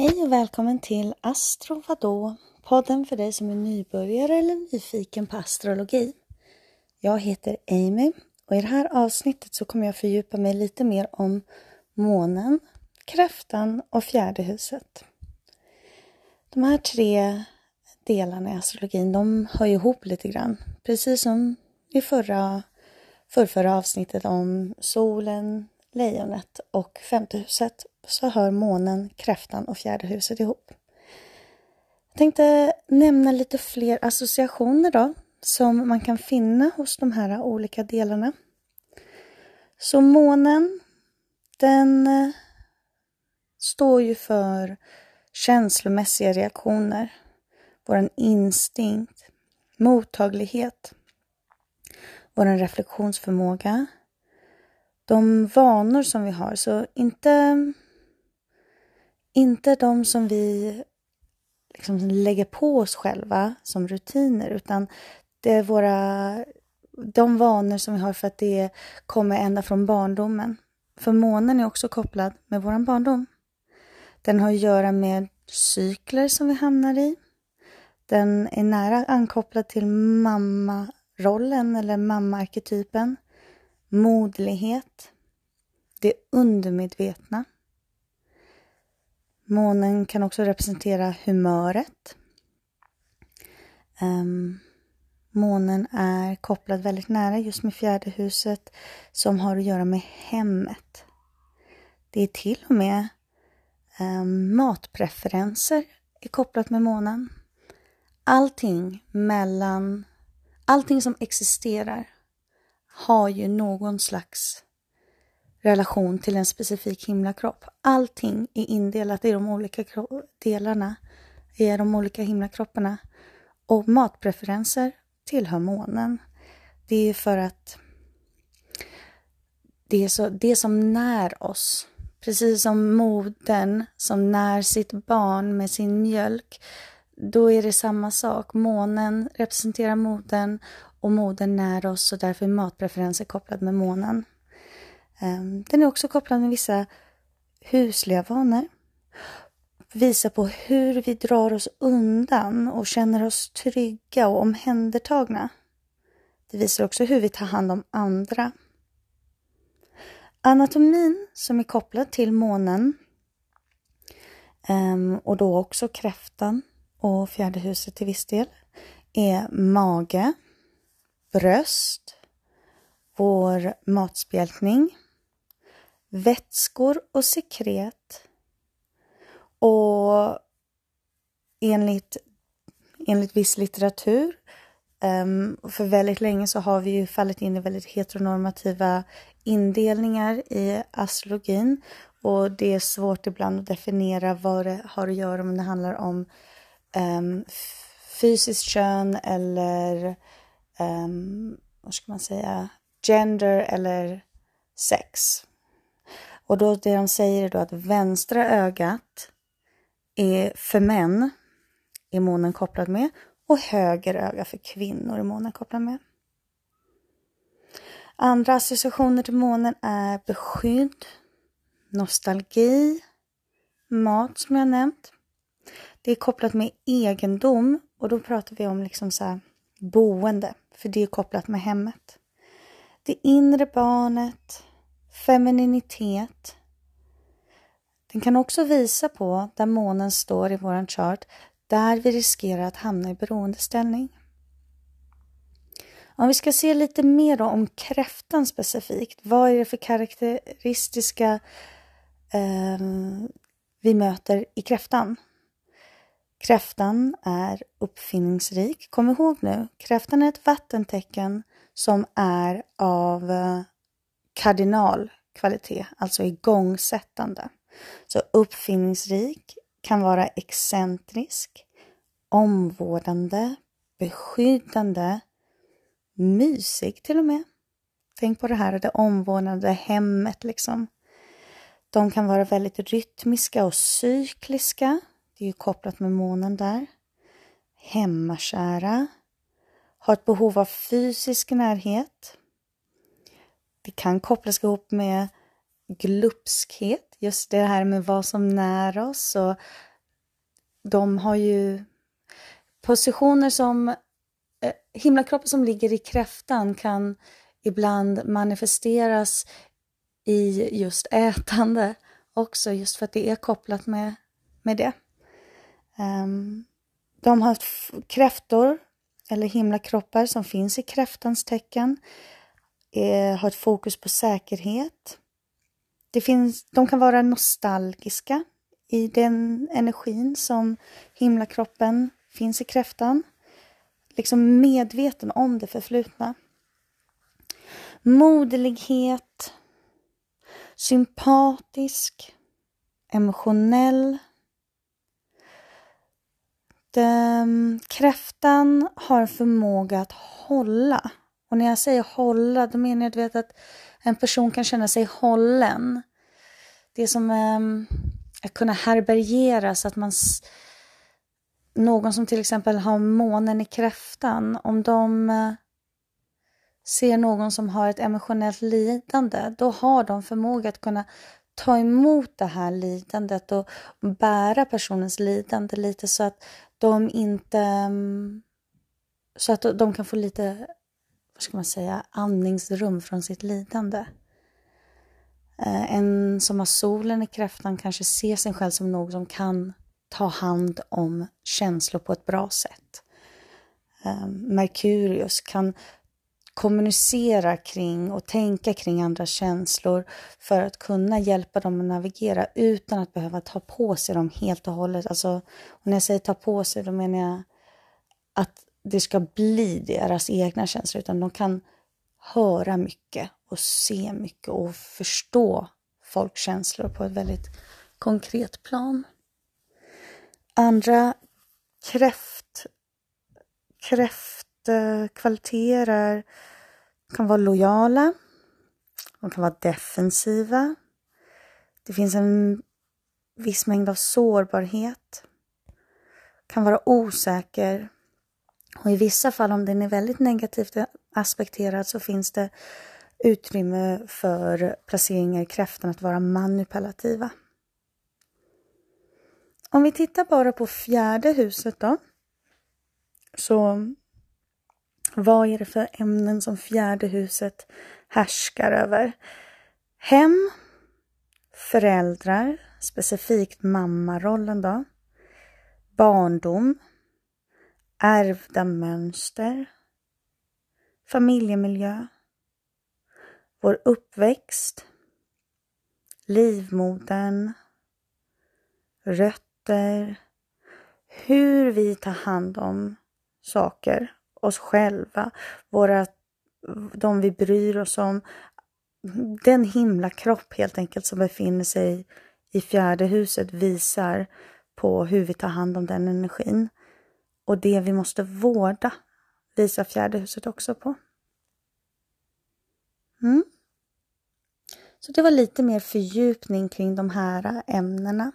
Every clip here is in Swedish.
Hej och välkommen till Astro Vadå? Podden för dig som är nybörjare eller nyfiken på astrologi. Jag heter Amy och i det här avsnittet så kommer jag fördjupa mig lite mer om månen, kräftan och fjärde huset. De här tre delarna i astrologin, de hör ihop lite grann. Precis som i förra, förrförra avsnittet om solen, lejonet och femte huset så hör månen, kräftan och fjärde huset ihop. Jag tänkte nämna lite fler associationer då som man kan finna hos de här olika delarna. Så månen, den eh, står ju för känslomässiga reaktioner, vår instinkt, mottaglighet, vår reflektionsförmåga, de vanor som vi har. Så inte, inte de som vi liksom lägger på oss själva som rutiner, utan det är våra, de vanor som vi har för att det kommer ända från barndomen. För månen är också kopplad med vår barndom. Den har att göra med cykler som vi hamnar i. Den är nära ankopplad till mammarollen eller mammaarketypen Modlighet. det undermedvetna. Månen kan också representera humöret. Um, månen är kopplad väldigt nära just med fjärde huset som har att göra med hemmet. Det är till och med um, matpreferenser är kopplat med månen. Allting mellan, allting som existerar har ju någon slags relation till en specifik himlakropp. Allting är indelat i de olika delarna, i de olika himlakropparna. Och matpreferenser tillhör månen. Det är för att det är så, det som när oss. Precis som modern som när sitt barn med sin mjölk. Då är det samma sak. Månen representerar modern och modern när oss och därför är matpreferenser kopplad med månen. Ehm, den är också kopplad med vissa husliga vanor. Visar på hur vi drar oss undan och känner oss trygga och omhändertagna. Det visar också hur vi tar hand om andra. Anatomin som är kopplad till månen ehm, och då också kräftan och fjärde huset till viss del är mage, bröst, vår matspjälkning, vätskor och sekret. Och enligt, enligt viss litteratur, um, för väldigt länge så har vi ju fallit in i väldigt heteronormativa indelningar i astrologin och det är svårt ibland att definiera vad det har att göra om det handlar om um, fysiskt kön eller um, vad ska man säga, gender eller sex. Och då det de säger är då att vänstra ögat är för män är månen kopplad med och höger öga för kvinnor är månen kopplad med. Andra associationer till månen är beskydd, nostalgi, mat som jag nämnt. Det är kopplat med egendom och då pratar vi om liksom så här boende, för det är kopplat med hemmet. Det inre barnet, femininitet. Den kan också visa på där månen står i våran chart, där vi riskerar att hamna i beroendeställning. Om vi ska se lite mer om kräftan specifikt, vad är det för karaktäristiska eh, vi möter i kräftan? Kräftan är uppfinningsrik. Kom ihåg nu, kräftan är ett vattentecken som är av eh, kardinal kvalitet, alltså igångsättande. Så uppfinningsrik kan vara excentrisk, omvårdande, beskyddande, mysig till och med. Tänk på det här, det omvårdande hemmet liksom. De kan vara väldigt rytmiska och cykliska. Det är ju kopplat med månen där. Hemmakära. Har ett behov av fysisk närhet. Det kan kopplas ihop med glupskhet. Just det här med vad som när oss och de har ju positioner som eh, himlakroppen som ligger i kräftan kan ibland manifesteras i just ätande också, just för att det är kopplat med, med det. Um, de har kräftor, eller himlakroppar som finns i kräftans tecken, är, har ett fokus på säkerhet. Det finns, de kan vara nostalgiska i den energin som himlakroppen finns i kräftan. Liksom medveten om det förflutna. Moderlighet, sympatisk, emotionell. Den, kräftan har förmåga att hålla. Och när jag säger hålla, då menar jag vet, att en person kan känna sig hållen. Det är som eh, att kunna härbärgera så att man någon som till exempel har månen i kräftan, om de eh, ser någon som har ett emotionellt lidande, då har de förmåga att kunna ta emot det här lidandet och bära personens lidande lite så att de inte... Ehm, så att de kan få lite, vad ska man säga, andningsrum från sitt lidande. Eh, en som har solen i kräftan kanske ser sig själv som någon som kan ta hand om känslor på ett bra sätt. Eh, Merkurius kan kommunicera kring och tänka kring andras känslor för att kunna hjälpa dem att navigera utan att behöva ta på sig dem helt och hållet. Alltså, och när jag säger ta på sig, då menar jag att det ska bli deras egna känslor, utan de kan höra mycket och se mycket och förstå folks känslor på ett väldigt konkret plan. Andra kräft, kräftkvaliteter kan vara lojala, de kan vara defensiva. Det finns en viss mängd av sårbarhet, kan vara osäker och i vissa fall om den är väldigt negativt aspekterad så finns det utrymme för placeringar i kräftan att vara manipulativa. Om vi tittar bara på fjärde huset då. Så vad är det för ämnen som fjärde huset härskar över? Hem, föräldrar, specifikt mammarollen då. Barndom, ärvda mönster, familjemiljö, vår uppväxt, livmodern, rötter, hur vi tar hand om saker oss själva, våra, de vi bryr oss om. Den himla kropp helt enkelt som befinner sig i fjärde huset visar på hur vi tar hand om den energin. Och det vi måste vårda visar fjärde huset också på. Mm. Så det var lite mer fördjupning kring de här ämnena.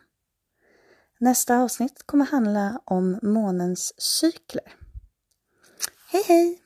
Nästa avsnitt kommer handla om månens cykler. Hej hej!